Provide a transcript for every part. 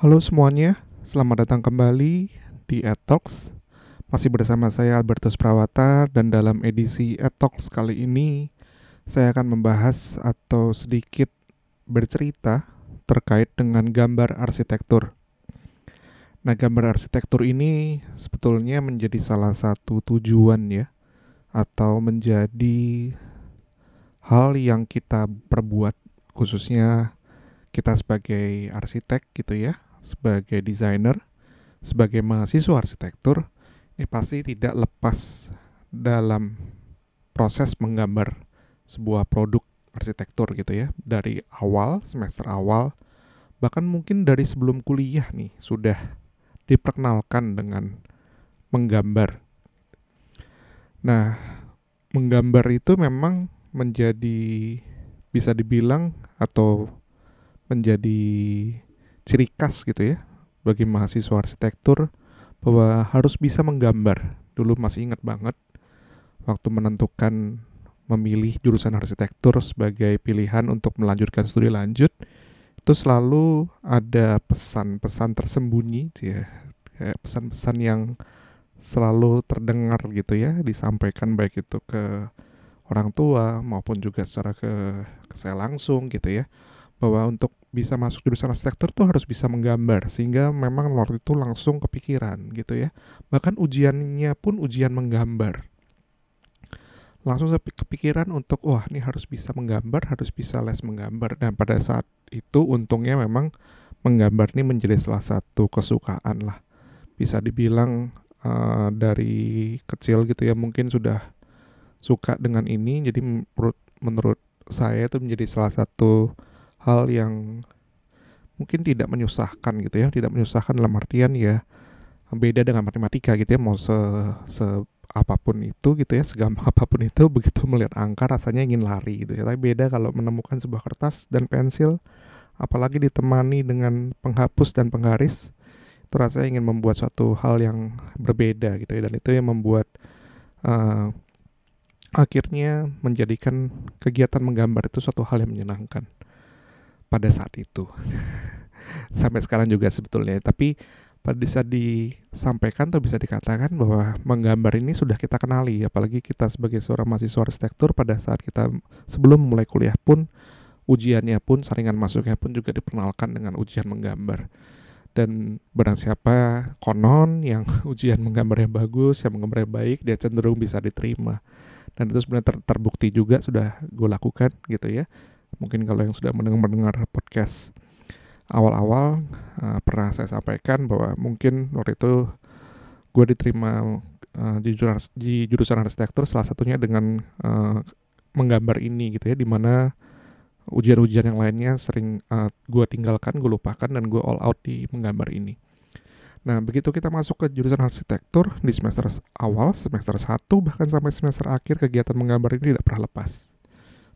Halo semuanya, selamat datang kembali di Etox. Masih bersama saya Albertus Prawata dan dalam edisi Etox kali ini saya akan membahas atau sedikit bercerita terkait dengan gambar arsitektur. Nah, gambar arsitektur ini sebetulnya menjadi salah satu tujuan ya atau menjadi hal yang kita perbuat khususnya kita sebagai arsitek gitu ya, sebagai desainer, sebagai mahasiswa arsitektur ini pasti tidak lepas dalam proses menggambar sebuah produk arsitektur gitu ya dari awal semester awal bahkan mungkin dari sebelum kuliah nih sudah diperkenalkan dengan menggambar. Nah, menggambar itu memang menjadi bisa dibilang atau menjadi ciri khas gitu ya bagi mahasiswa arsitektur bahwa harus bisa menggambar. Dulu masih ingat banget waktu menentukan memilih jurusan arsitektur sebagai pilihan untuk melanjutkan studi lanjut itu selalu ada pesan-pesan tersembunyi ya kayak pesan-pesan yang selalu terdengar gitu ya disampaikan baik itu ke orang tua maupun juga secara ke, ke saya langsung gitu ya bahwa untuk bisa masuk jurusan arsitektur tuh harus bisa menggambar sehingga memang waktu itu langsung kepikiran gitu ya. Bahkan ujiannya pun ujian menggambar. Langsung kepikiran untuk wah ini harus bisa menggambar harus bisa les menggambar. Dan pada saat itu untungnya memang menggambar ini menjadi salah satu kesukaan lah. Bisa dibilang uh, dari kecil gitu ya mungkin sudah suka dengan ini. Jadi menurut menurut saya itu menjadi salah satu hal yang mungkin tidak menyusahkan gitu ya tidak menyusahkan dalam artian ya beda dengan matematika gitu ya mau se, se apa pun itu gitu ya segampang apa pun itu begitu melihat angka rasanya ingin lari gitu ya. Tapi beda kalau menemukan sebuah kertas dan pensil apalagi ditemani dengan penghapus dan penggaris itu rasanya ingin membuat suatu hal yang berbeda gitu ya. Dan itu yang membuat uh, akhirnya menjadikan kegiatan menggambar itu suatu hal yang menyenangkan pada saat itu. Sampai sekarang juga sebetulnya. Tapi saat disampaikan atau bisa dikatakan bahwa menggambar ini sudah kita kenali. Apalagi kita sebagai seorang mahasiswa arsitektur pada saat kita sebelum mulai kuliah pun ujiannya pun saringan masuknya pun juga diperkenalkan dengan ujian menggambar. Dan barang siapa konon yang ujian menggambarnya bagus yang menggambarnya baik dia cenderung bisa diterima. Dan itu sebenarnya ter terbukti juga sudah gue lakukan gitu ya mungkin kalau yang sudah mendengar mendengar podcast awal-awal uh, pernah saya sampaikan bahwa mungkin waktu itu gue diterima uh, di, jurusan, di jurusan arsitektur salah satunya dengan uh, menggambar ini gitu ya di mana ujian-ujian yang lainnya sering uh, gue tinggalkan gue lupakan dan gue all out di menggambar ini. Nah begitu kita masuk ke jurusan arsitektur di semester awal semester 1 bahkan sampai semester akhir kegiatan menggambar ini tidak pernah lepas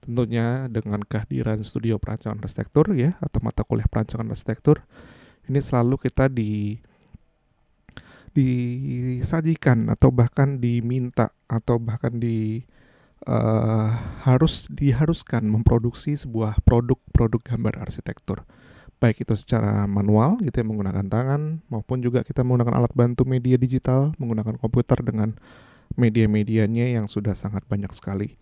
tentunya dengan kehadiran studio perancangan arsitektur ya atau mata kuliah perancangan arsitektur ini selalu kita di disajikan atau bahkan diminta atau bahkan di uh, harus diharuskan memproduksi sebuah produk-produk gambar arsitektur baik itu secara manual gitu ya menggunakan tangan maupun juga kita menggunakan alat bantu media digital menggunakan komputer dengan media-medianya yang sudah sangat banyak sekali.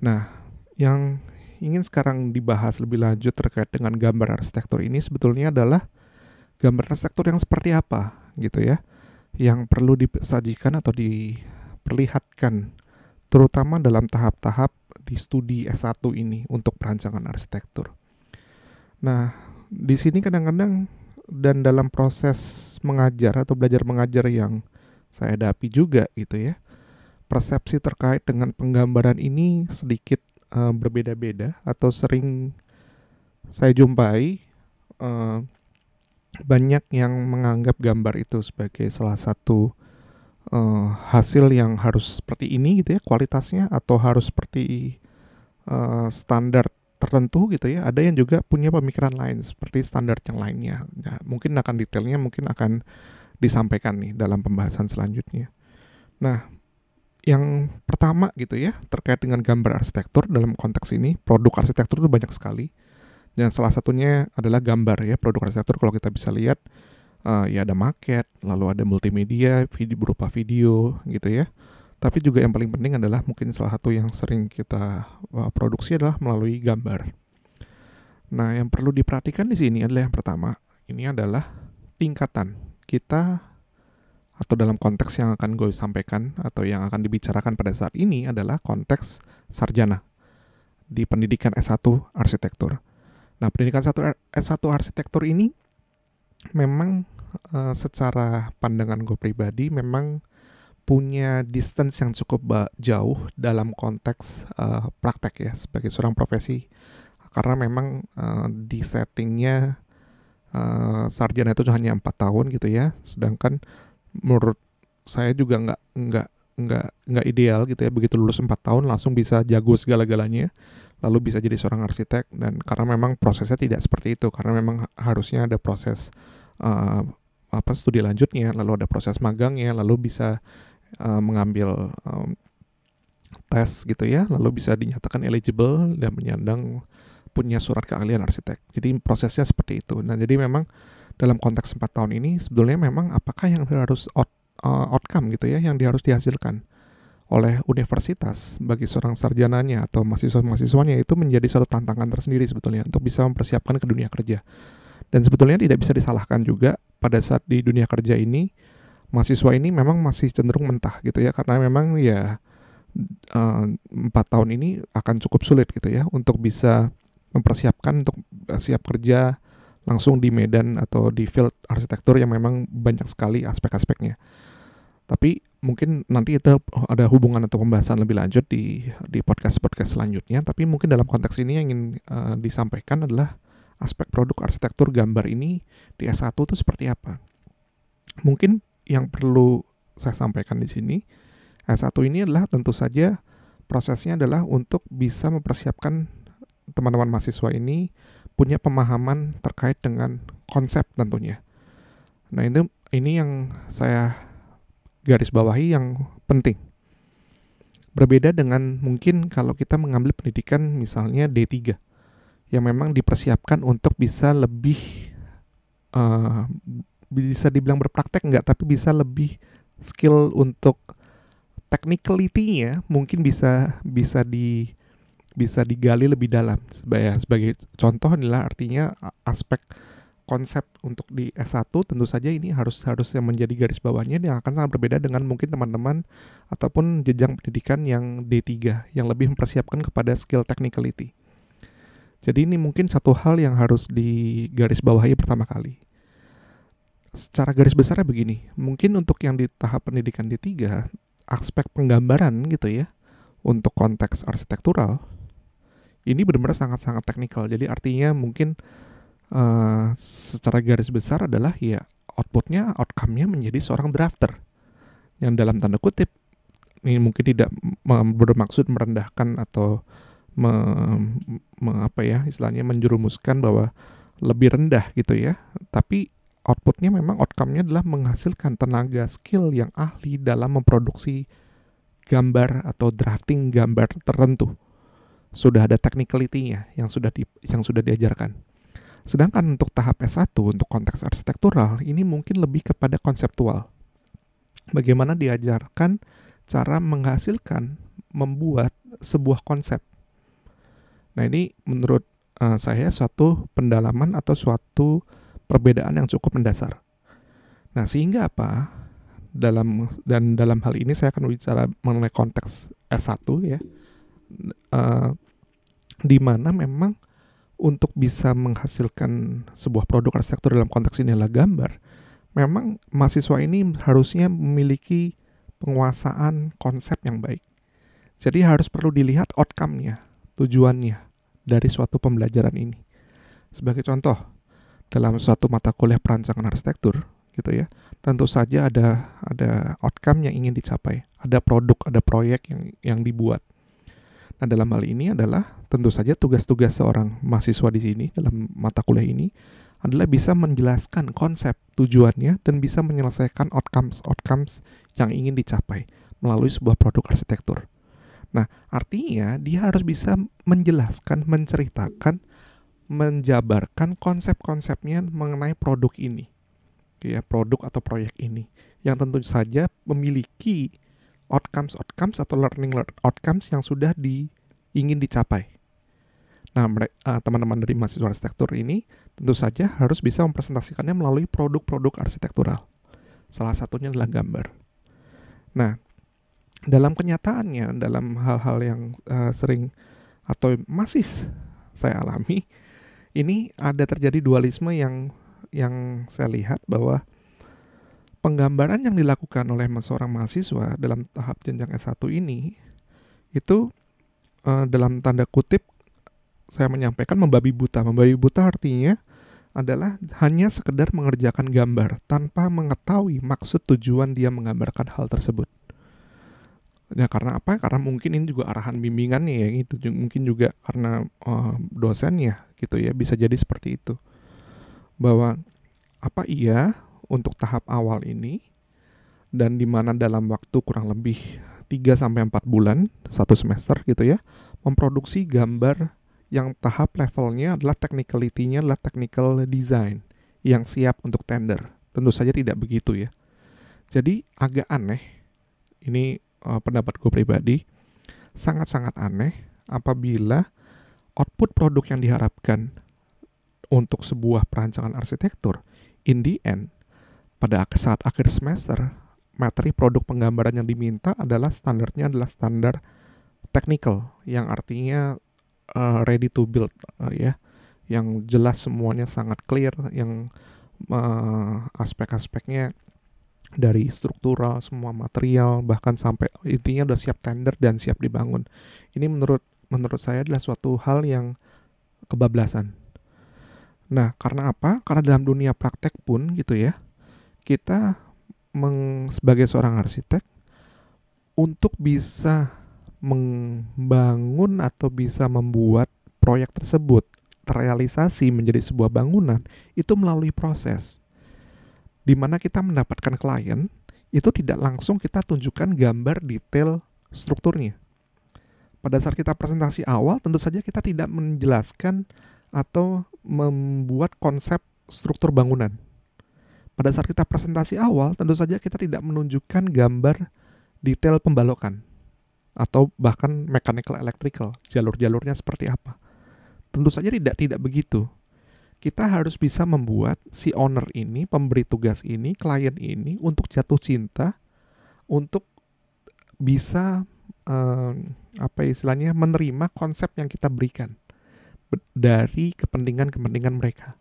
Nah, yang ingin sekarang dibahas lebih lanjut terkait dengan gambar arsitektur ini sebetulnya adalah gambar arsitektur yang seperti apa gitu ya yang perlu disajikan atau diperlihatkan terutama dalam tahap-tahap di studi S1 ini untuk perancangan arsitektur. Nah, di sini kadang-kadang dan dalam proses mengajar atau belajar mengajar yang saya hadapi juga gitu ya. Persepsi terkait dengan penggambaran ini sedikit uh, berbeda-beda atau sering saya jumpai uh, banyak yang menganggap gambar itu sebagai salah satu uh, hasil yang harus seperti ini gitu ya kualitasnya atau harus seperti uh, standar tertentu gitu ya. Ada yang juga punya pemikiran lain seperti standar yang lainnya. Nah, mungkin akan detailnya mungkin akan disampaikan nih dalam pembahasan selanjutnya. Nah yang pertama gitu ya terkait dengan gambar arsitektur dalam konteks ini produk arsitektur itu banyak sekali Dan salah satunya adalah gambar ya, produk arsitektur kalau kita bisa lihat uh, ya ada market, lalu ada multimedia, video berupa video gitu ya. Tapi juga yang paling penting adalah mungkin salah satu yang sering kita uh, produksi adalah melalui gambar. Nah, yang perlu diperhatikan di sini adalah yang pertama, ini adalah tingkatan kita atau dalam konteks yang akan gue sampaikan atau yang akan dibicarakan pada saat ini adalah konteks sarjana di pendidikan S1 arsitektur. Nah, pendidikan S1 arsitektur ini memang uh, secara pandangan gue pribadi memang punya distance yang cukup jauh dalam konteks uh, praktek ya sebagai seorang profesi karena memang uh, di settingnya uh, sarjana itu hanya empat tahun gitu ya sedangkan menurut saya juga nggak nggak nggak nggak ideal gitu ya. Begitu lulus empat tahun langsung bisa jago segala-galanya lalu bisa jadi seorang arsitek. Dan karena memang prosesnya tidak seperti itu karena memang harusnya ada proses uh, apa studi lanjutnya lalu ada proses magangnya lalu bisa uh, mengambil um, tes gitu ya lalu bisa dinyatakan eligible dan menyandang punya surat keahlian arsitek. Jadi prosesnya seperti itu. Nah jadi memang dalam konteks empat tahun ini sebetulnya memang apakah yang harus out, uh, outcome gitu ya yang harus dihasilkan oleh universitas bagi seorang sarjananya atau mahasiswa-mahasiswanya itu menjadi suatu tantangan tersendiri sebetulnya untuk bisa mempersiapkan ke dunia kerja. Dan sebetulnya tidak bisa disalahkan juga pada saat di dunia kerja ini mahasiswa ini memang masih cenderung mentah gitu ya karena memang ya eh, empat tahun ini akan cukup sulit gitu ya untuk bisa mempersiapkan untuk siap kerja langsung di medan atau di field arsitektur yang memang banyak sekali aspek-aspeknya. Tapi mungkin nanti itu ada hubungan atau pembahasan lebih lanjut di di podcast-podcast selanjutnya. Tapi mungkin dalam konteks ini yang ingin uh, disampaikan adalah aspek produk arsitektur gambar ini di S1 itu seperti apa. Mungkin yang perlu saya sampaikan di sini, S1 ini adalah tentu saja prosesnya adalah untuk bisa mempersiapkan teman-teman mahasiswa ini punya pemahaman terkait dengan konsep tentunya. Nah, itu ini yang saya garis bawahi yang penting. Berbeda dengan mungkin kalau kita mengambil pendidikan misalnya D3 yang memang dipersiapkan untuk bisa lebih uh, bisa dibilang berpraktek enggak tapi bisa lebih skill untuk technicality-nya mungkin bisa bisa di bisa digali lebih dalam sebagai sebagai contoh adalah artinya aspek konsep untuk di S1 tentu saja ini harus harus yang menjadi garis bawahnya yang akan sangat berbeda dengan mungkin teman-teman ataupun jenjang pendidikan yang D3 yang lebih mempersiapkan kepada skill technicality. Jadi ini mungkin satu hal yang harus digaris bawahi pertama kali. Secara garis besarnya begini, mungkin untuk yang di tahap pendidikan D3, aspek penggambaran gitu ya, untuk konteks arsitektural, ini benar-benar sangat-sangat teknikal. Jadi artinya mungkin uh, secara garis besar adalah ya outputnya, outcome-nya menjadi seorang drafter. Yang dalam tanda kutip ini mungkin tidak bermaksud merendahkan atau me, me, apa ya istilahnya menjerumuskan bahwa lebih rendah gitu ya. Tapi outputnya memang outcome-nya adalah menghasilkan tenaga skill yang ahli dalam memproduksi gambar atau drafting gambar tertentu sudah ada technicality-nya yang sudah di, yang sudah diajarkan Sedangkan untuk tahap S1 untuk konteks arsitektural ini mungkin lebih kepada konseptual. Bagaimana diajarkan cara menghasilkan membuat sebuah konsep. Nah, ini menurut uh, saya suatu pendalaman atau suatu perbedaan yang cukup mendasar. Nah, sehingga apa? Dalam dan dalam hal ini saya akan bicara mengenai konteks S1 ya. Uh, di mana memang untuk bisa menghasilkan sebuah produk arsitektur dalam konteks ini adalah gambar, memang mahasiswa ini harusnya memiliki penguasaan konsep yang baik. Jadi harus perlu dilihat outcome-nya, tujuannya dari suatu pembelajaran ini. Sebagai contoh, dalam suatu mata kuliah perancangan arsitektur, gitu ya, tentu saja ada ada outcome yang ingin dicapai, ada produk, ada proyek yang yang dibuat. Nah, dalam hal ini adalah tentu saja tugas-tugas seorang mahasiswa di sini dalam mata kuliah ini adalah bisa menjelaskan konsep tujuannya dan bisa menyelesaikan outcomes outcomes yang ingin dicapai melalui sebuah produk arsitektur. Nah, artinya dia harus bisa menjelaskan, menceritakan menjabarkan konsep-konsepnya mengenai produk ini. Ya, produk atau proyek ini yang tentu saja memiliki outcomes outcomes atau learning outcomes yang sudah di ingin dicapai. Nah, uh, teman-teman dari mahasiswa arsitektur ini tentu saja harus bisa mempresentasikannya melalui produk-produk arsitektural. Salah satunya adalah gambar. Nah, dalam kenyataannya, dalam hal-hal yang uh, sering atau masih saya alami, ini ada terjadi dualisme yang yang saya lihat bahwa penggambaran yang dilakukan oleh seorang mahasiswa dalam tahap jenjang S1 ini itu uh, dalam tanda kutip saya menyampaikan membabi buta. Membabi buta artinya adalah hanya sekedar mengerjakan gambar tanpa mengetahui maksud tujuan dia menggambarkan hal tersebut. Ya karena apa? Karena mungkin ini juga arahan bimbingannya ya gitu. Mungkin juga karena uh, dosennya gitu ya bisa jadi seperti itu. Bahwa apa iya untuk tahap awal ini dan di mana dalam waktu kurang lebih 3 sampai 4 bulan, satu semester gitu ya, memproduksi gambar yang tahap levelnya adalah technicality-nya adalah technical design yang siap untuk tender. Tentu saja tidak begitu ya. Jadi agak aneh, ini uh, pendapat gue pribadi, sangat-sangat aneh apabila output produk yang diharapkan untuk sebuah perancangan arsitektur in the end pada saat akhir semester materi produk penggambaran yang diminta adalah standarnya adalah standar technical yang artinya uh, ready to build uh, ya. Yang jelas semuanya sangat clear yang uh, aspek-aspeknya dari struktural semua material bahkan sampai intinya udah siap tender dan siap dibangun. Ini menurut menurut saya adalah suatu hal yang kebablasan. Nah karena apa? Karena dalam dunia praktek pun gitu ya kita meng, sebagai seorang arsitek untuk bisa membangun atau bisa membuat proyek tersebut terrealisasi menjadi sebuah bangunan itu melalui proses di mana kita mendapatkan klien itu tidak langsung kita tunjukkan gambar detail strukturnya. Pada saat kita presentasi awal tentu saja kita tidak menjelaskan atau membuat konsep struktur bangunan. Pada saat kita presentasi awal tentu saja kita tidak menunjukkan gambar detail pembalokan atau bahkan mechanical electrical, jalur-jalurnya seperti apa. Tentu saja tidak tidak begitu. Kita harus bisa membuat si owner ini, pemberi tugas ini, klien ini untuk jatuh cinta, untuk bisa um, apa istilahnya menerima konsep yang kita berikan dari kepentingan-kepentingan mereka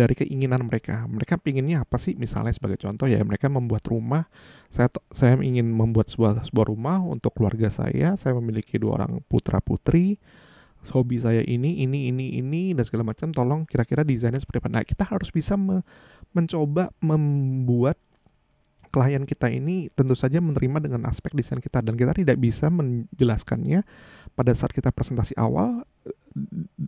dari keinginan mereka. Mereka pinginnya apa sih? Misalnya sebagai contoh ya mereka membuat rumah. Saya saya ingin membuat sebuah sebuah rumah untuk keluarga saya. Saya memiliki dua orang putra putri. Hobi saya ini, ini, ini, ini dan segala macam. Tolong kira-kira desainnya seperti apa. Nah kita harus bisa me mencoba membuat klien kita ini tentu saja menerima dengan aspek desain kita dan kita tidak bisa menjelaskannya pada saat kita presentasi awal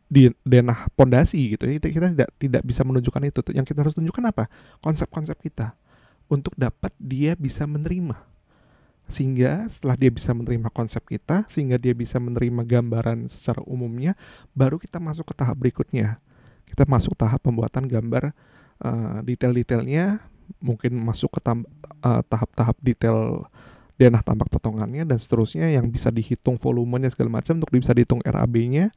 di denah pondasi gitu kita, kita tidak tidak bisa menunjukkan itu. Yang kita harus tunjukkan apa? Konsep-konsep kita. Untuk dapat dia bisa menerima. Sehingga setelah dia bisa menerima konsep kita sehingga dia bisa menerima gambaran secara umumnya baru kita masuk ke tahap berikutnya. Kita masuk tahap pembuatan gambar uh, detail-detailnya. Mungkin masuk ke uh, tahap-tahap detail denah tampak potongannya dan seterusnya yang bisa dihitung volumenya segala macam untuk bisa dihitung RAB-nya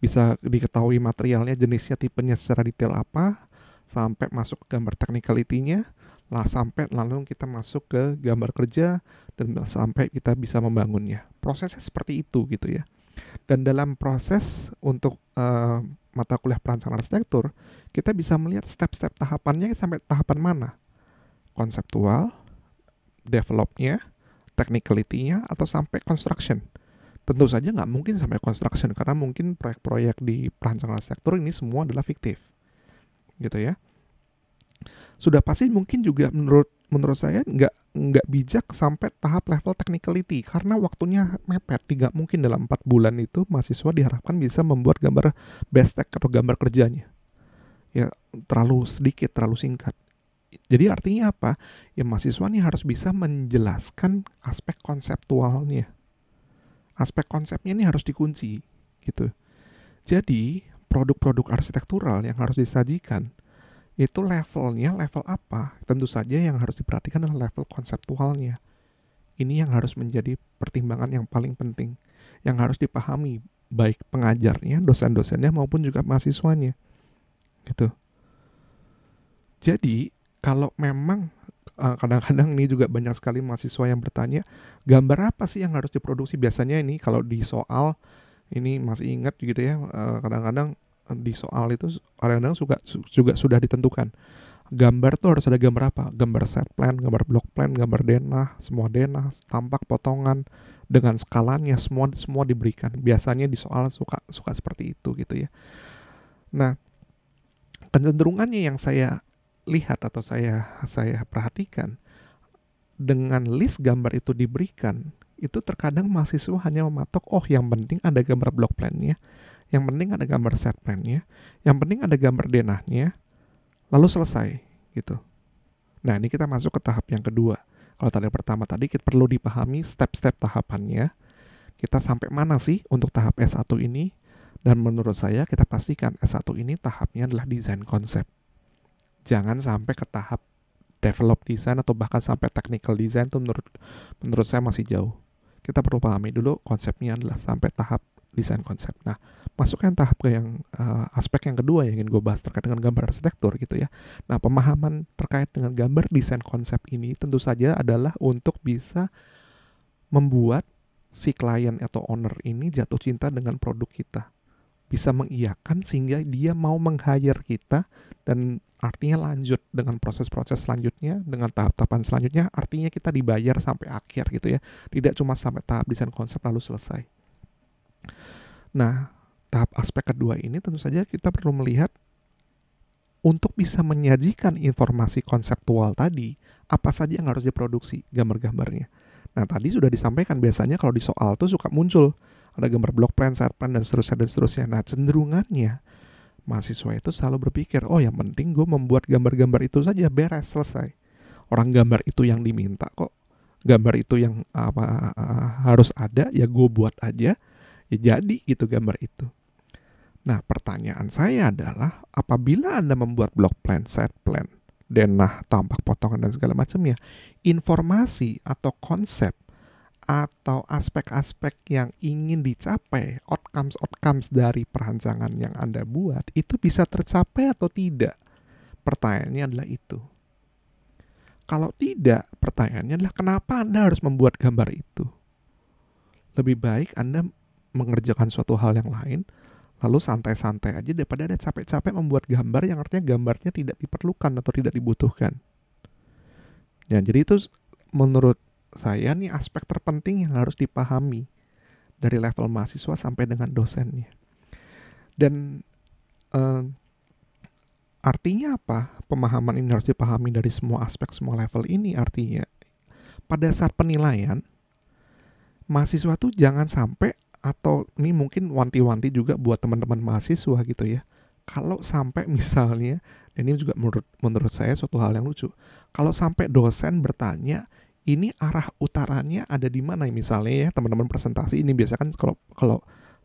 bisa diketahui materialnya, jenisnya, tipenya secara detail apa, sampai masuk ke gambar technicality-nya, lah sampai lalu kita masuk ke gambar kerja dan sampai kita bisa membangunnya. Prosesnya seperti itu gitu ya. Dan dalam proses untuk uh, mata kuliah perancangan arsitektur, kita bisa melihat step-step tahapannya sampai tahapan mana. Konseptual, developnya, technicality-nya, atau sampai construction tentu saja nggak mungkin sampai construction karena mungkin proyek-proyek di perancangan sektor ini semua adalah fiktif. Gitu ya. Sudah pasti mungkin juga menurut menurut saya nggak nggak bijak sampai tahap level technicality karena waktunya mepet. Tidak mungkin dalam empat bulan itu mahasiswa diharapkan bisa membuat gambar best tech atau gambar kerjanya. Ya terlalu sedikit terlalu singkat. Jadi artinya apa? Ya mahasiswa ini harus bisa menjelaskan aspek konseptualnya aspek konsepnya ini harus dikunci gitu. Jadi produk-produk arsitektural yang harus disajikan itu levelnya level apa? Tentu saja yang harus diperhatikan adalah level konseptualnya. Ini yang harus menjadi pertimbangan yang paling penting, yang harus dipahami baik pengajarnya, dosen-dosennya maupun juga mahasiswanya. Gitu. Jadi, kalau memang kadang-kadang ini juga banyak sekali mahasiswa yang bertanya, gambar apa sih yang harus diproduksi? Biasanya ini kalau di soal ini masih ingat gitu ya, eh, kadang-kadang di soal itu kadang-kadang juga juga sudah ditentukan gambar tuh harus ada gambar apa? Gambar set plan, gambar block plan, gambar denah, semua denah, tampak potongan dengan skalanya semua semua diberikan. Biasanya di soal suka suka seperti itu gitu ya. Nah, kecenderungannya yang saya lihat atau saya saya perhatikan dengan list gambar itu diberikan, itu terkadang mahasiswa hanya mematok oh yang penting ada gambar block plannya, yang penting ada gambar set plan-nya, yang penting ada gambar denahnya, lalu selesai gitu. Nah ini kita masuk ke tahap yang kedua. Kalau tadi pertama tadi kita perlu dipahami step-step tahapannya. Kita sampai mana sih untuk tahap S1 ini? Dan menurut saya kita pastikan S1 ini tahapnya adalah desain konsep. Jangan sampai ke tahap develop design atau bahkan sampai technical design itu menurut menurut saya masih jauh. Kita perlu pahami dulu konsepnya adalah sampai tahap desain konsep. Nah, masukkan tahap ke yang uh, aspek yang kedua yang ingin gue bahas terkait dengan gambar arsitektur gitu ya. Nah, pemahaman terkait dengan gambar desain konsep ini tentu saja adalah untuk bisa membuat si klien atau owner ini jatuh cinta dengan produk kita. Bisa mengiyakan sehingga dia mau meng-hire kita dan artinya lanjut dengan proses-proses selanjutnya, dengan tahap-tahapan selanjutnya, artinya kita dibayar sampai akhir gitu ya. Tidak cuma sampai tahap desain konsep lalu selesai. Nah, tahap aspek kedua ini tentu saja kita perlu melihat untuk bisa menyajikan informasi konseptual tadi, apa saja yang harus diproduksi gambar-gambarnya. Nah, tadi sudah disampaikan biasanya kalau di soal tuh suka muncul ada gambar block plan, set plan, dan seterusnya, dan seterusnya. Nah, cenderungannya mahasiswa itu selalu berpikir, oh yang penting gue membuat gambar-gambar itu saja beres, selesai. Orang gambar itu yang diminta kok. Gambar itu yang apa harus ada, ya gue buat aja ya jadi gitu gambar itu. Nah pertanyaan saya adalah apabila Anda membuat block plan, set plan, denah, tampak potongan dan segala macamnya, informasi atau konsep atau aspek-aspek yang ingin dicapai, outcomes-outcomes dari perancangan yang Anda buat, itu bisa tercapai atau tidak? Pertanyaannya adalah itu. Kalau tidak, pertanyaannya adalah kenapa Anda harus membuat gambar itu? Lebih baik Anda mengerjakan suatu hal yang lain, lalu santai-santai aja daripada ada capek-capek membuat gambar yang artinya gambarnya tidak diperlukan atau tidak dibutuhkan. Ya, jadi itu menurut saya nih aspek terpenting yang harus dipahami dari level mahasiswa sampai dengan dosennya. Dan eh, artinya apa? Pemahaman ini harus dipahami dari semua aspek, semua level ini artinya pada saat penilaian mahasiswa tuh jangan sampai atau ini mungkin wanti-wanti juga buat teman-teman mahasiswa gitu ya. Kalau sampai misalnya, dan ini juga menurut menurut saya suatu hal yang lucu. Kalau sampai dosen bertanya, ini arah utaranya ada di mana? Misalnya ya teman-teman presentasi ini biasa kan kalau kalau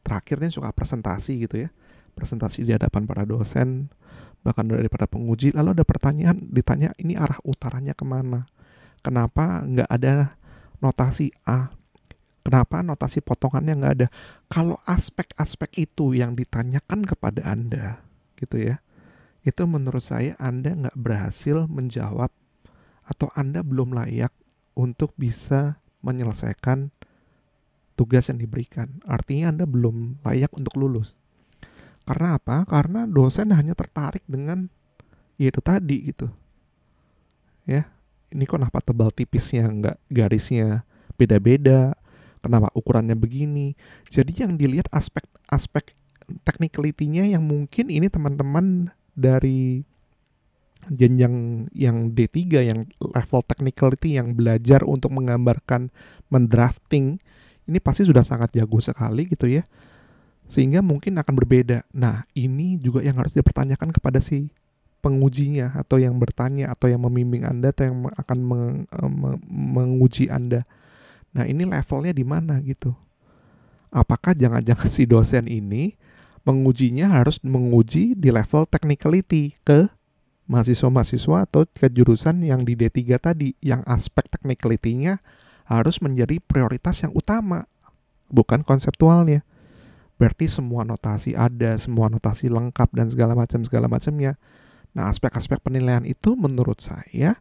terakhirnya suka presentasi gitu ya. Presentasi di hadapan para dosen bahkan daripada penguji lalu ada pertanyaan ditanya ini arah utaranya ke mana? Kenapa nggak ada notasi A? Kenapa notasi potongannya nggak ada? Kalau aspek-aspek itu yang ditanyakan kepada Anda, gitu ya, itu menurut saya Anda nggak berhasil menjawab atau Anda belum layak untuk bisa menyelesaikan tugas yang diberikan. Artinya Anda belum layak untuk lulus. Karena apa? Karena dosen hanya tertarik dengan ya itu tadi gitu. Ya, ini kok kenapa tebal tipisnya nggak garisnya beda-beda kenapa ukurannya begini. Jadi yang dilihat aspek-aspek technicality-nya yang mungkin ini teman-teman dari jenjang yang D3 yang level technicality yang belajar untuk menggambarkan mendrafting ini pasti sudah sangat jago sekali gitu ya. Sehingga mungkin akan berbeda. Nah ini juga yang harus dipertanyakan kepada si pengujinya atau yang bertanya atau yang membimbing anda atau yang akan meng, eh, menguji anda. Nah ini levelnya di mana gitu? Apakah jangan-jangan si dosen ini mengujinya harus menguji di level technicality ke mahasiswa-mahasiswa atau ke jurusan yang di D3 tadi yang aspek technicality-nya harus menjadi prioritas yang utama bukan konseptualnya. Berarti semua notasi ada semua notasi lengkap dan segala macam segala macamnya. Nah aspek-aspek penilaian itu menurut saya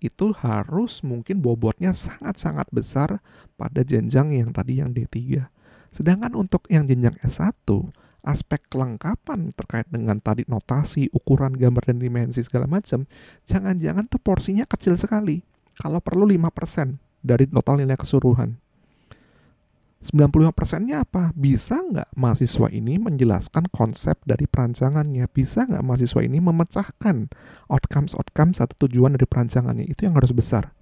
itu harus mungkin bobotnya sangat-sangat besar pada jenjang yang tadi yang D3 sedangkan untuk yang jenjang S1 aspek kelengkapan terkait dengan tadi notasi, ukuran gambar dan dimensi segala macam, jangan-jangan tuh porsinya kecil sekali. Kalau perlu 5% dari total nilai keseluruhan. 95%-nya apa? Bisa nggak mahasiswa ini menjelaskan konsep dari perancangannya? Bisa nggak mahasiswa ini memecahkan outcomes-outcomes atau tujuan dari perancangannya? Itu yang harus besar.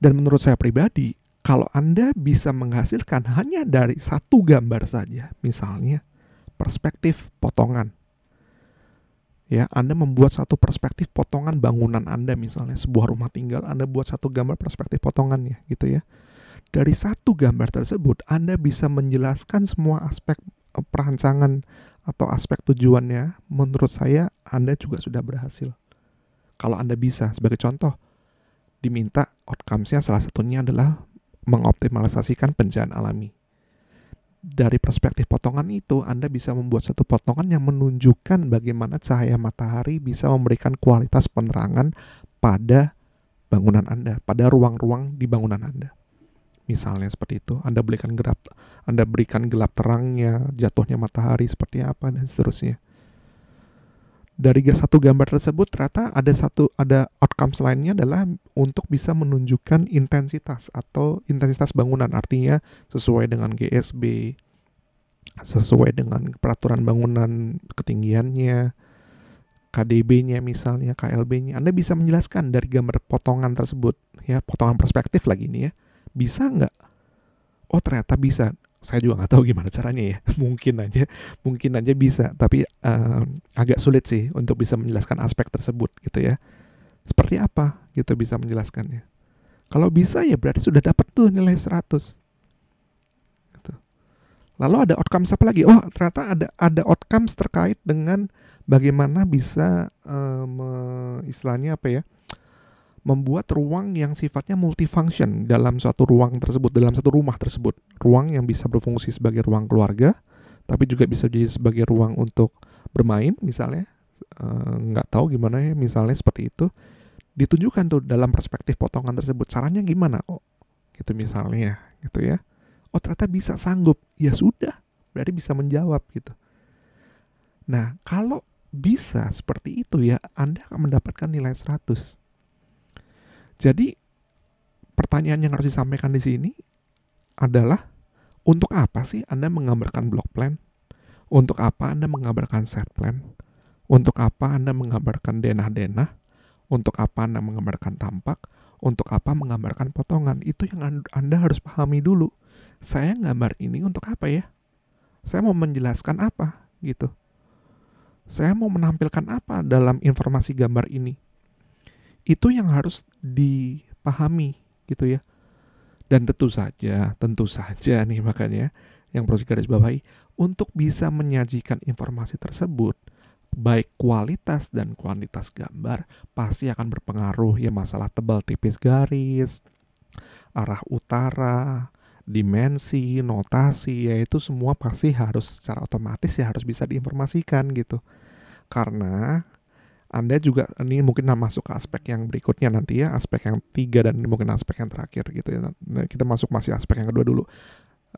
Dan menurut saya pribadi, kalau Anda bisa menghasilkan hanya dari satu gambar saja, misalnya perspektif potongan. Ya, Anda membuat satu perspektif potongan bangunan Anda misalnya sebuah rumah tinggal, Anda buat satu gambar perspektif potongannya gitu ya. Dari satu gambar tersebut Anda bisa menjelaskan semua aspek eh, perancangan atau aspek tujuannya. Menurut saya Anda juga sudah berhasil. Kalau Anda bisa, sebagai contoh, diminta outcomes-nya salah satunya adalah mengoptimalisasikan pencahayaan alami. Dari perspektif potongan itu, Anda bisa membuat satu potongan yang menunjukkan bagaimana cahaya matahari bisa memberikan kualitas penerangan pada bangunan Anda, pada ruang-ruang di bangunan Anda. Misalnya seperti itu, Anda berikan gelap, Anda berikan gelap terangnya, jatuhnya matahari seperti apa dan seterusnya dari satu gambar tersebut ternyata ada satu ada outcomes lainnya adalah untuk bisa menunjukkan intensitas atau intensitas bangunan. Artinya sesuai dengan GSB sesuai dengan peraturan bangunan ketinggiannya KDB-nya misalnya KLB-nya Anda bisa menjelaskan dari gambar potongan tersebut ya potongan perspektif lagi ini ya. Bisa nggak? Oh ternyata bisa saya juga nggak tahu gimana caranya ya. Mungkin aja mungkin aja bisa. Tapi uh, agak sulit sih untuk bisa menjelaskan aspek tersebut gitu ya. Seperti apa gitu bisa menjelaskannya. Kalau bisa ya berarti sudah dapat tuh nilai 100 gitu. lalu ada outcomes apa lagi? Oh ternyata ada ada outcomes terkait dengan bagaimana bisa me, istilahnya apa ya membuat ruang yang sifatnya multifunction dalam suatu ruang tersebut, dalam satu rumah tersebut. Ruang yang bisa berfungsi sebagai ruang keluarga, tapi juga bisa jadi sebagai ruang untuk bermain misalnya. Eh, nggak uh, tahu gimana ya, misalnya seperti itu. Ditunjukkan tuh dalam perspektif potongan tersebut. Caranya gimana? Oh, gitu misalnya, gitu ya. Oh ternyata bisa sanggup. Ya sudah, berarti bisa menjawab gitu. Nah, kalau bisa seperti itu ya, Anda akan mendapatkan nilai 100 jadi pertanyaan yang harus disampaikan di sini adalah untuk apa sih Anda menggambarkan block plan? Untuk apa Anda menggambarkan set plan? Untuk apa Anda menggambarkan denah-denah? Untuk apa Anda menggambarkan tampak? Untuk apa menggambarkan potongan? Itu yang Anda harus pahami dulu. Saya gambar ini untuk apa ya? Saya mau menjelaskan apa gitu. Saya mau menampilkan apa dalam informasi gambar ini? Itu yang harus dipahami gitu ya. Dan tentu saja, tentu saja nih makanya yang perlu garis bawahi untuk bisa menyajikan informasi tersebut baik kualitas dan kuantitas gambar pasti akan berpengaruh ya masalah tebal tipis garis, arah utara, dimensi, notasi, ya itu semua pasti harus secara otomatis ya harus bisa diinformasikan gitu. Karena anda juga ini mungkin masuk ke aspek yang berikutnya nanti ya, aspek yang tiga dan mungkin aspek yang terakhir gitu ya. Nah, kita masuk masih aspek yang kedua dulu.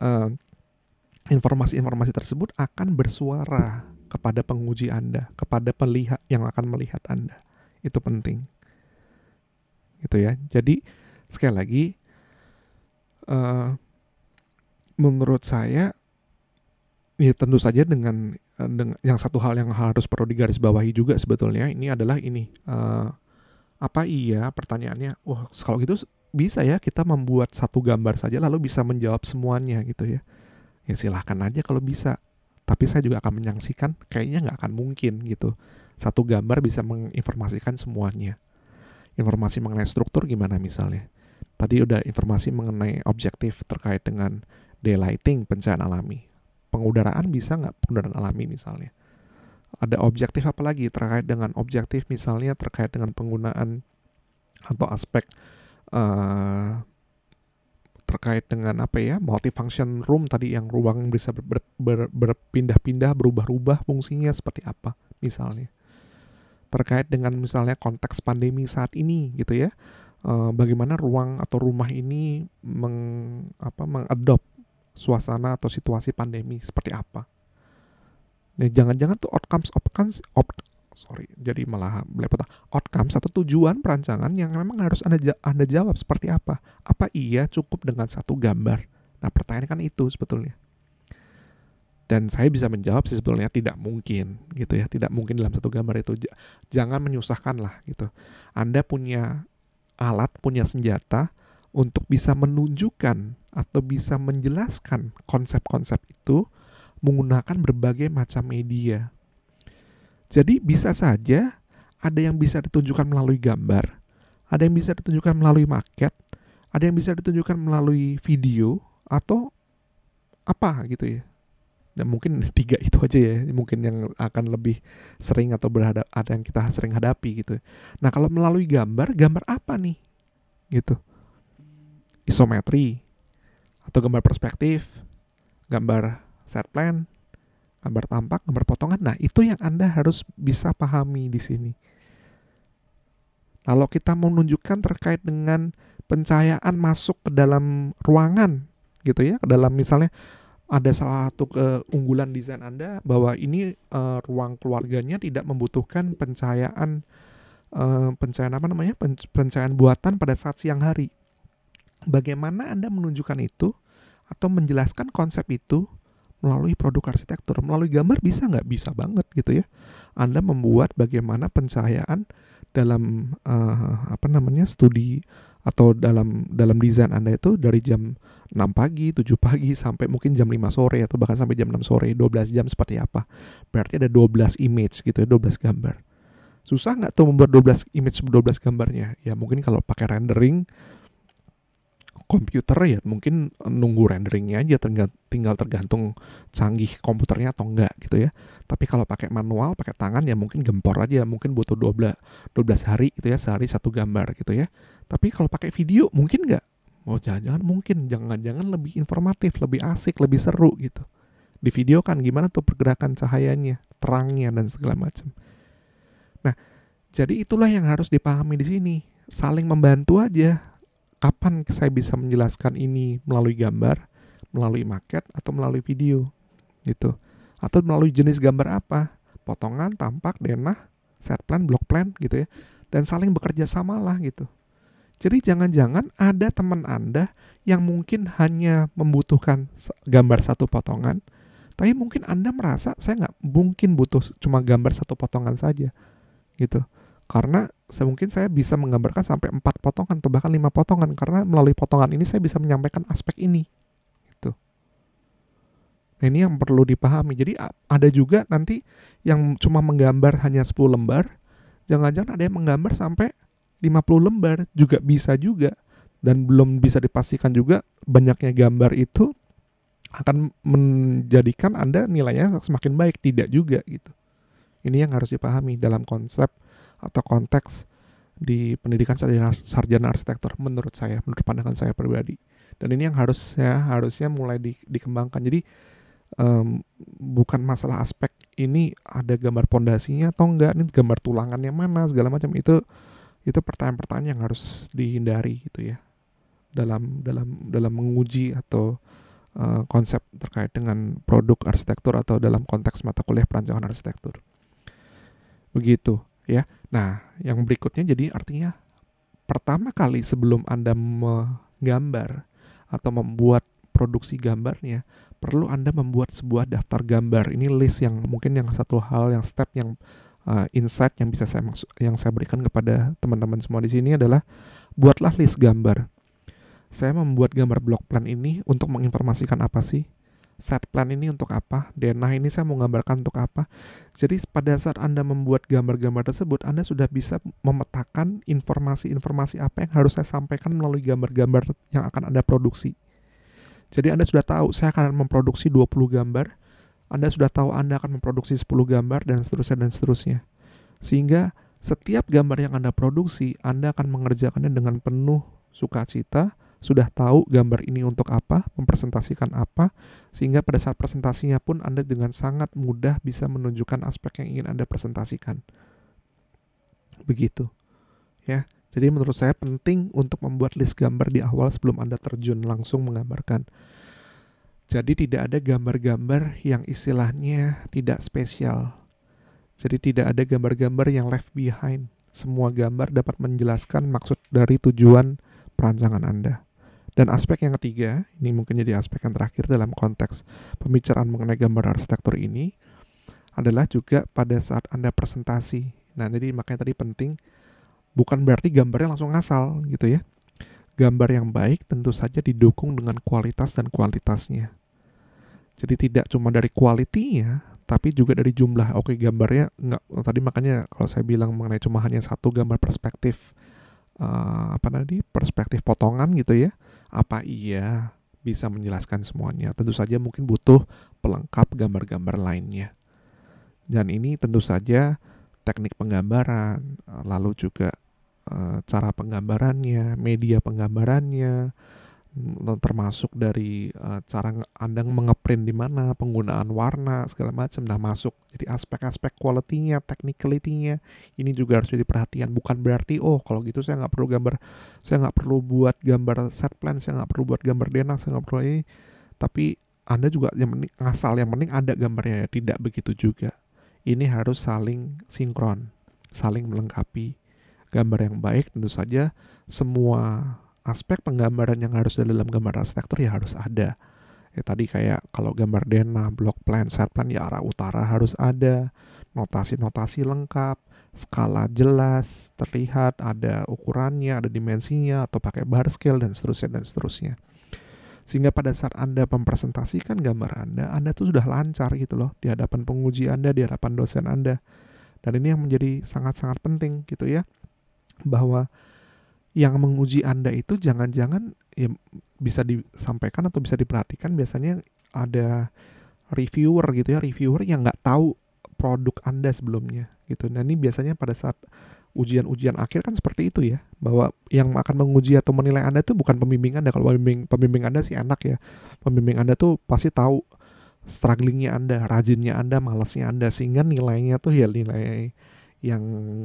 informasi informasi-informasi tersebut akan bersuara kepada penguji Anda, kepada pelihat yang akan melihat Anda. Itu penting. Gitu ya. Jadi sekali lagi uh, menurut saya ya tentu saja dengan yang satu hal yang harus perlu digarisbawahi juga sebetulnya ini adalah ini uh, apa iya pertanyaannya wah kalau gitu bisa ya kita membuat satu gambar saja lalu bisa menjawab semuanya gitu ya. Ya silahkan aja kalau bisa tapi saya juga akan menyaksikan kayaknya nggak akan mungkin gitu satu gambar bisa menginformasikan semuanya. Informasi mengenai struktur gimana misalnya? Tadi udah informasi mengenai objektif terkait dengan daylighting pencahayaan alami pengudaraan bisa nggak? Pengudaraan alami misalnya. Ada objektif apa lagi terkait dengan objektif misalnya terkait dengan penggunaan atau aspek uh, terkait dengan apa ya multifunction room tadi yang ruang bisa ber, ber, berpindah-pindah berubah-ubah fungsinya seperti apa misalnya. Terkait dengan misalnya konteks pandemi saat ini gitu ya uh, bagaimana ruang atau rumah ini meng apa mengadop suasana atau situasi pandemi seperti apa Nah, jangan-jangan tuh outcomes outcomes op, sorry, jadi malah belepotan. Outcomes atau tujuan perancangan yang memang harus anda anda jawab seperti apa? Apa iya cukup dengan satu gambar? Nah, pertanyaan kan itu sebetulnya. Dan saya bisa menjawab sih sebetulnya tidak mungkin gitu ya, tidak mungkin dalam satu gambar itu. Jangan menyusahkan lah gitu. Anda punya alat, punya senjata untuk bisa menunjukkan atau bisa menjelaskan konsep-konsep itu menggunakan berbagai macam media. Jadi bisa saja ada yang bisa ditunjukkan melalui gambar, ada yang bisa ditunjukkan melalui maket, ada yang bisa ditunjukkan melalui video atau apa gitu ya. Dan mungkin tiga itu aja ya, mungkin yang akan lebih sering atau berhadap ada yang kita sering hadapi gitu. Nah kalau melalui gambar, gambar apa nih? Gitu. Isometri atau gambar perspektif, gambar set plan, gambar tampak, gambar potongan. Nah, itu yang Anda harus bisa pahami di sini. Kalau kita menunjukkan terkait dengan pencahayaan masuk ke dalam ruangan gitu ya, ke dalam misalnya ada salah satu keunggulan desain Anda bahwa ini uh, ruang keluarganya tidak membutuhkan pencahayaan uh, pencahayaan apa namanya? pencahayaan buatan pada saat siang hari. Bagaimana Anda menunjukkan itu atau menjelaskan konsep itu melalui produk arsitektur, melalui gambar bisa nggak? Bisa banget gitu ya. Anda membuat bagaimana pencahayaan dalam uh, apa namanya studi atau dalam dalam desain Anda itu dari jam 6 pagi, 7 pagi sampai mungkin jam 5 sore atau bahkan sampai jam 6 sore, 12 jam seperti apa. Berarti ada 12 image gitu ya, 12 gambar. Susah nggak tuh membuat 12 image 12 gambarnya? Ya mungkin kalau pakai rendering komputer ya mungkin nunggu renderingnya aja tinggal tergantung canggih komputernya atau enggak gitu ya. Tapi kalau pakai manual, pakai tangan ya mungkin gempor aja, mungkin butuh 12 12 hari gitu ya, sehari satu gambar gitu ya. Tapi kalau pakai video mungkin enggak? Oh jangan-jangan mungkin, jangan-jangan lebih informatif, lebih asik, lebih seru gitu. Di video kan gimana tuh pergerakan cahayanya, terangnya dan segala macam. Nah, jadi itulah yang harus dipahami di sini. Saling membantu aja kapan saya bisa menjelaskan ini melalui gambar, melalui market atau melalui video gitu. Atau melalui jenis gambar apa? Potongan, tampak, denah, set plan, block plan gitu ya. Dan saling bekerja sama lah gitu. Jadi jangan-jangan ada teman Anda yang mungkin hanya membutuhkan gambar satu potongan, tapi mungkin Anda merasa saya nggak mungkin butuh cuma gambar satu potongan saja, gitu karena semungkin saya bisa menggambarkan sampai empat potongan atau bahkan lima potongan karena melalui potongan ini saya bisa menyampaikan aspek ini gitu. Nah, ini yang perlu dipahami. Jadi ada juga nanti yang cuma menggambar hanya 10 lembar, jangan-jangan ada yang menggambar sampai 50 lembar juga bisa juga dan belum bisa dipastikan juga banyaknya gambar itu akan menjadikan Anda nilainya semakin baik tidak juga gitu. Ini yang harus dipahami dalam konsep atau konteks di pendidikan sarjana, sarjana arsitektur menurut saya, menurut pandangan saya pribadi. Dan ini yang harusnya harusnya mulai di, dikembangkan. Jadi um, bukan masalah aspek ini ada gambar pondasinya atau enggak, ini gambar tulangannya mana segala macam itu itu pertanyaan-pertanyaan yang harus dihindari gitu ya dalam dalam dalam menguji atau uh, konsep terkait dengan produk arsitektur atau dalam konteks mata kuliah perancangan arsitektur. Begitu ya. Nah, yang berikutnya jadi artinya pertama kali sebelum Anda menggambar atau membuat produksi gambarnya, perlu Anda membuat sebuah daftar gambar. Ini list yang mungkin yang satu hal yang step yang uh, insight yang bisa saya maksud, yang saya berikan kepada teman-teman semua di sini adalah buatlah list gambar. Saya membuat gambar block plan ini untuk menginformasikan apa sih? Set plan ini untuk apa, denah ini saya mau gambarkan untuk apa. Jadi pada saat Anda membuat gambar-gambar tersebut, Anda sudah bisa memetakan informasi-informasi apa yang harus saya sampaikan melalui gambar-gambar yang akan Anda produksi. Jadi Anda sudah tahu saya akan memproduksi 20 gambar Anda sudah tahu Anda akan memproduksi 10 gambar dan seterusnya dan seterusnya. Sehingga setiap gambar yang Anda produksi, Anda akan mengerjakannya dengan penuh sukacita, sudah tahu gambar ini untuk apa, mempresentasikan apa, sehingga pada saat presentasinya pun Anda dengan sangat mudah bisa menunjukkan aspek yang ingin Anda presentasikan. Begitu. Ya. Jadi menurut saya penting untuk membuat list gambar di awal sebelum Anda terjun langsung menggambarkan. Jadi tidak ada gambar-gambar yang istilahnya tidak spesial. Jadi tidak ada gambar-gambar yang left behind. Semua gambar dapat menjelaskan maksud dari tujuan perancangan Anda. Dan aspek yang ketiga, ini mungkin jadi aspek yang terakhir dalam konteks pembicaraan mengenai gambar arsitektur ini, adalah juga pada saat Anda presentasi. Nah, jadi makanya tadi penting bukan berarti gambarnya langsung asal gitu ya. Gambar yang baik tentu saja didukung dengan kualitas dan kualitasnya. Jadi tidak cuma dari kualitinya, tapi juga dari jumlah. Oke, gambarnya nggak tadi makanya kalau saya bilang mengenai cuma hanya satu gambar perspektif uh, apa tadi perspektif potongan gitu ya. Apa iya bisa menjelaskan semuanya? Tentu saja mungkin butuh pelengkap gambar-gambar lainnya. Dan ini tentu saja teknik penggambaran, lalu juga uh, cara penggambarannya, media penggambarannya, termasuk dari uh, cara Anda mengeprint di mana, penggunaan warna segala macam dah masuk. Jadi aspek-aspek quality-nya, technicality-nya ini juga harus jadi perhatian. Bukan berarti oh kalau gitu saya nggak perlu gambar, saya nggak perlu buat gambar set plan, saya nggak perlu buat gambar denah, saya nggak perlu ini. Tapi anda juga yang penting asal yang penting ada gambarnya ya. Tidak begitu juga ini harus saling sinkron, saling melengkapi. Gambar yang baik tentu saja semua aspek penggambaran yang harus ada dalam gambar arsitektur ya harus ada. Ya tadi kayak kalau gambar denah, block plan, set plan ya arah utara harus ada, notasi-notasi lengkap, skala jelas, terlihat, ada ukurannya, ada dimensinya, atau pakai bar scale dan seterusnya dan seterusnya. Sehingga pada saat Anda mempresentasikan gambar Anda, Anda tuh sudah lancar gitu loh di hadapan penguji Anda, di hadapan dosen Anda. Dan ini yang menjadi sangat-sangat penting gitu ya. Bahwa yang menguji Anda itu jangan-jangan ya bisa disampaikan atau bisa diperhatikan biasanya ada reviewer gitu ya, reviewer yang nggak tahu produk Anda sebelumnya gitu. Nah ini biasanya pada saat ujian-ujian akhir kan seperti itu ya bahwa yang akan menguji atau menilai anda itu bukan pembimbing anda kalau pembimbing pembimbing anda sih enak ya pembimbing anda tuh pasti tahu strugglingnya anda rajinnya anda malasnya anda sehingga nilainya tuh ya nilai yang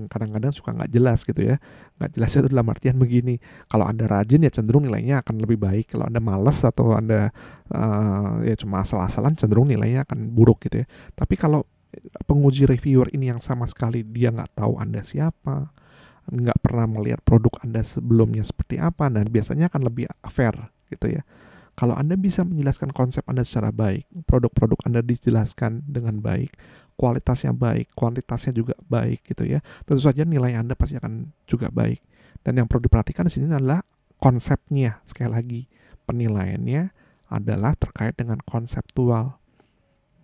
kadang-kadang suka nggak jelas gitu ya nggak jelas itu dalam artian begini kalau anda rajin ya cenderung nilainya akan lebih baik kalau anda malas atau anda uh, ya cuma asal-asalan cenderung nilainya akan buruk gitu ya tapi kalau penguji reviewer ini yang sama sekali dia nggak tahu Anda siapa, nggak pernah melihat produk Anda sebelumnya seperti apa, dan biasanya akan lebih fair gitu ya. Kalau Anda bisa menjelaskan konsep Anda secara baik, produk-produk Anda dijelaskan dengan baik, kualitasnya baik, kuantitasnya juga baik gitu ya. Tentu saja nilai Anda pasti akan juga baik. Dan yang perlu diperhatikan di sini adalah konsepnya. Sekali lagi, penilaiannya adalah terkait dengan konseptual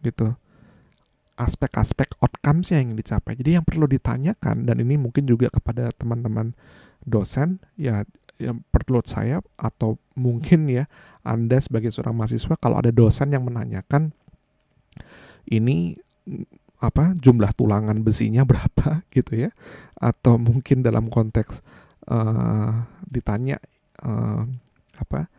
gitu aspek-aspek outcomes-nya yang dicapai. Jadi yang perlu ditanyakan dan ini mungkin juga kepada teman-teman dosen ya yang perlu saya atau mungkin ya Anda sebagai seorang mahasiswa kalau ada dosen yang menanyakan ini apa jumlah tulangan besinya berapa gitu ya. Atau mungkin dalam konteks uh, ditanya uh, apa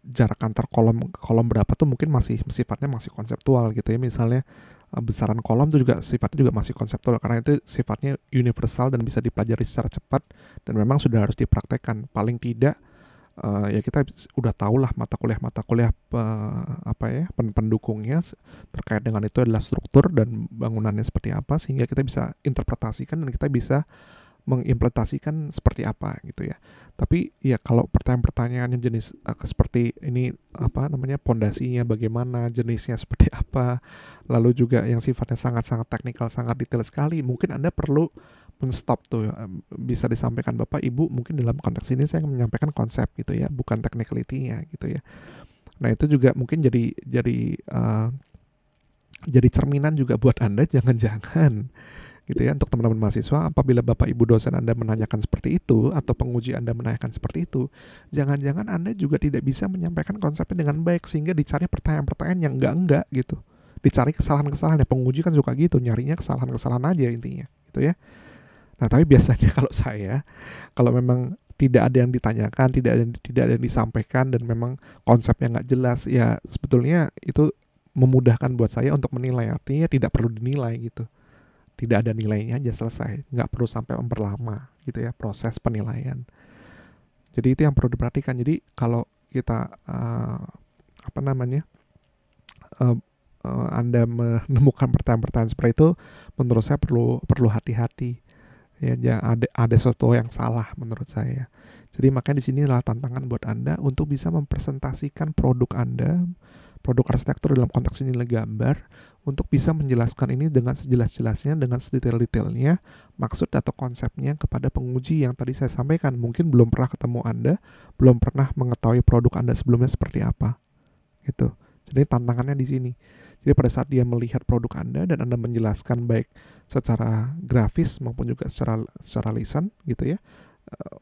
jarak antar kolom kolom berapa tuh mungkin masih sifatnya masih konseptual gitu ya. Misalnya Eh, besaran kolom itu juga sifatnya juga masih konseptual karena itu sifatnya universal dan bisa dipelajari secara cepat dan memang sudah harus dipraktekkan. Paling tidak uh, ya kita udah tahu lah mata kuliah mata kuliah uh, apa ya pen pendukungnya terkait dengan itu adalah struktur dan bangunannya seperti apa sehingga kita bisa interpretasikan dan kita bisa mengimplementasikan seperti apa gitu ya. Tapi ya kalau pertanyaan-pertanyaannya jenis uh, seperti ini apa namanya pondasinya bagaimana, jenisnya seperti apa, lalu juga yang sifatnya sangat-sangat teknikal, sangat detail sekali, mungkin Anda perlu menstop tuh bisa disampaikan Bapak Ibu mungkin dalam konteks ini saya menyampaikan konsep gitu ya, bukan technicality-nya gitu ya. Nah, itu juga mungkin jadi jadi uh, jadi cerminan juga buat Anda jangan-jangan gitu ya untuk teman-teman mahasiswa apabila Bapak Ibu dosen Anda menanyakan seperti itu atau penguji Anda menanyakan seperti itu jangan-jangan Anda juga tidak bisa menyampaikan konsepnya dengan baik sehingga dicari pertanyaan-pertanyaan yang enggak-enggak gitu dicari kesalahan-kesalahan ya penguji kan suka gitu nyarinya kesalahan-kesalahan aja intinya gitu ya nah tapi biasanya kalau saya kalau memang tidak ada yang ditanyakan tidak ada tidak ada yang disampaikan dan memang konsepnya nggak jelas ya sebetulnya itu memudahkan buat saya untuk menilai. Artinya tidak perlu dinilai gitu. Tidak ada nilainya aja selesai. Nggak perlu sampai memperlama gitu ya proses penilaian. Jadi itu yang perlu diperhatikan. Jadi kalau kita uh, apa namanya uh, uh, anda menemukan pertanyaan-pertanyaan seperti itu menurut saya perlu perlu hati-hati ya jangan ada ada sesuatu yang salah menurut saya. Jadi makanya di sini adalah tantangan buat anda untuk bisa mempresentasikan produk anda produk arsitektur dalam konteks ini gambar untuk bisa menjelaskan ini dengan sejelas-jelasnya dengan sedetail-detailnya maksud atau konsepnya kepada penguji yang tadi saya sampaikan. Mungkin belum pernah ketemu anda belum pernah mengetahui produk anda sebelumnya seperti apa. Gitu. Jadi tantangannya di sini jadi pada saat dia melihat produk Anda dan Anda menjelaskan baik secara grafis maupun juga secara secara lisan gitu ya, uh,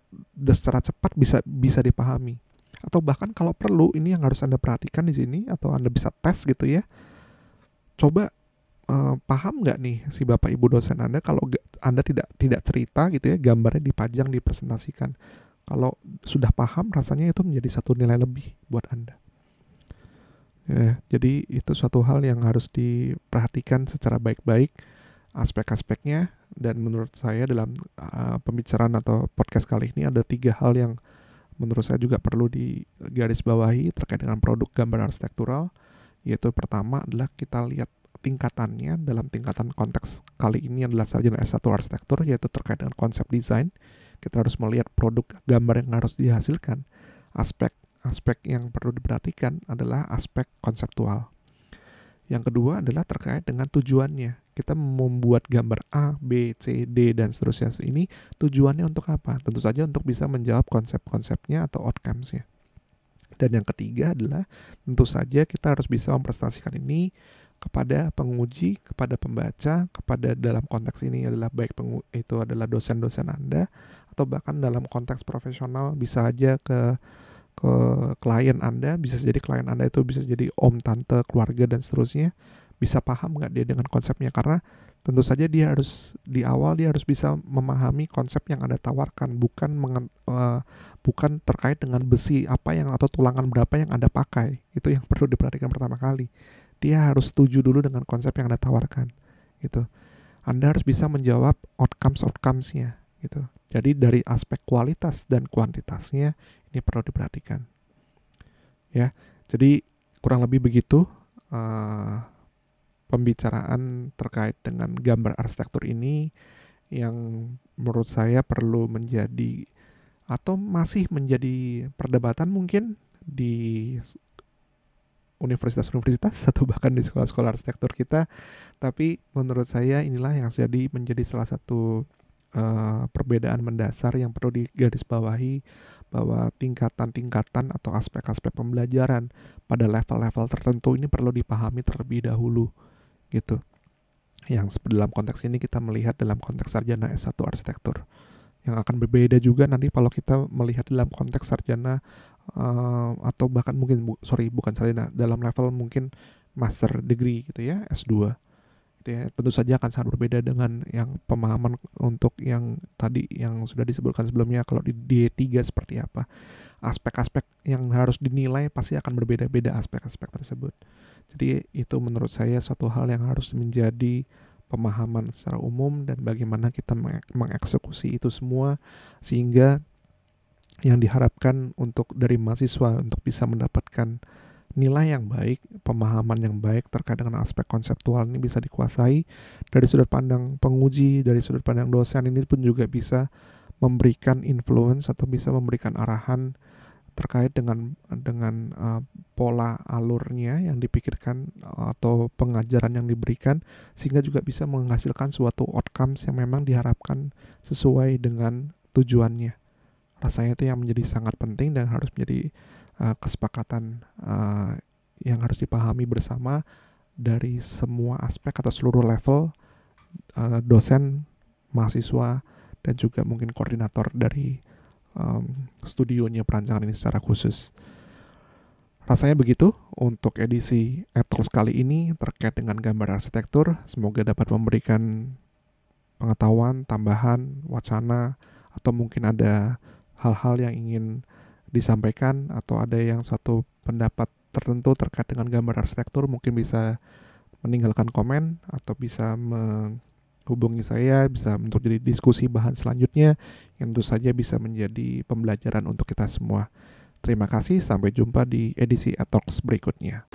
secara cepat bisa bisa dipahami. Atau bahkan kalau perlu ini yang harus Anda perhatikan di sini atau Anda bisa tes gitu ya. Coba uh, paham nggak nih si Bapak Ibu dosen Anda kalau Anda tidak tidak cerita gitu ya, gambarnya dipajang dipresentasikan. Kalau sudah paham rasanya itu menjadi satu nilai lebih buat Anda. Ya, jadi itu suatu hal yang harus diperhatikan secara baik-baik aspek-aspeknya. Dan menurut saya dalam uh, pembicaraan atau podcast kali ini ada tiga hal yang menurut saya juga perlu digarisbawahi terkait dengan produk gambar arsitektural. Yaitu pertama adalah kita lihat tingkatannya. Dalam tingkatan konteks kali ini adalah sarjana S1 arsitektur yaitu terkait dengan konsep desain. Kita harus melihat produk gambar yang harus dihasilkan. Aspek aspek yang perlu diperhatikan adalah aspek konseptual. Yang kedua adalah terkait dengan tujuannya. Kita membuat gambar A, B, C, D, dan seterusnya ini tujuannya untuk apa? Tentu saja untuk bisa menjawab konsep-konsepnya atau outcomes-nya. Dan yang ketiga adalah tentu saja kita harus bisa mempresentasikan ini kepada penguji, kepada pembaca, kepada dalam konteks ini adalah baik pengu itu adalah dosen-dosen Anda atau bahkan dalam konteks profesional bisa aja ke ke klien Anda, bisa jadi klien Anda itu bisa jadi om, tante, keluarga dan seterusnya, bisa paham nggak dia dengan konsepnya karena tentu saja dia harus di awal dia harus bisa memahami konsep yang Anda tawarkan, bukan mengen, uh, bukan terkait dengan besi apa yang atau tulangan berapa yang Anda pakai. Itu yang perlu diperhatikan pertama kali. Dia harus setuju dulu dengan konsep yang Anda tawarkan. Gitu. Anda harus bisa menjawab outcomes outcomesnya gitu. Jadi dari aspek kualitas dan kuantitasnya ini perlu diperhatikan. Ya, jadi kurang lebih begitu uh, pembicaraan terkait dengan gambar arsitektur ini yang menurut saya perlu menjadi atau masih menjadi perdebatan mungkin di universitas-universitas atau bahkan di sekolah-sekolah arsitektur kita tapi menurut saya inilah yang jadi menjadi salah satu uh, perbedaan mendasar yang perlu digarisbawahi bahwa tingkatan-tingkatan atau aspek-aspek pembelajaran pada level-level tertentu ini perlu dipahami terlebih dahulu gitu. Yang dalam konteks ini kita melihat dalam konteks sarjana S1 arsitektur yang akan berbeda juga nanti kalau kita melihat dalam konteks sarjana uh, atau bahkan mungkin bu, sorry bukan sarjana dalam level mungkin master degree gitu ya S2 gitu ya. Tentu saja akan sangat berbeda dengan yang pemahaman untuk yang tadi yang sudah disebutkan sebelumnya kalau di D3 seperti apa. Aspek-aspek yang harus dinilai pasti akan berbeda-beda aspek-aspek tersebut. Jadi itu menurut saya suatu hal yang harus menjadi pemahaman secara umum dan bagaimana kita mengeksekusi itu semua sehingga yang diharapkan untuk dari mahasiswa untuk bisa mendapatkan nilai yang baik, pemahaman yang baik terkait dengan aspek konseptual ini bisa dikuasai dari sudut pandang penguji, dari sudut pandang dosen ini pun juga bisa memberikan influence atau bisa memberikan arahan terkait dengan dengan uh, pola alurnya yang dipikirkan uh, atau pengajaran yang diberikan sehingga juga bisa menghasilkan suatu outcomes yang memang diharapkan sesuai dengan tujuannya. Rasanya itu yang menjadi sangat penting dan harus menjadi uh, kesepakatan uh, yang harus dipahami bersama dari semua aspek atau seluruh level uh, dosen, mahasiswa, dan juga mungkin koordinator dari um, studionya perancangan ini secara khusus. Rasanya begitu untuk edisi Ethos kali ini terkait dengan gambar arsitektur. Semoga dapat memberikan pengetahuan, tambahan, wacana, atau mungkin ada hal-hal yang ingin disampaikan atau ada yang suatu pendapat tertentu terkait dengan gambar arsitektur mungkin bisa meninggalkan komen atau bisa menghubungi saya bisa untuk jadi diskusi bahan selanjutnya yang tentu saja bisa menjadi pembelajaran untuk kita semua. Terima kasih, sampai jumpa di edisi Atox berikutnya.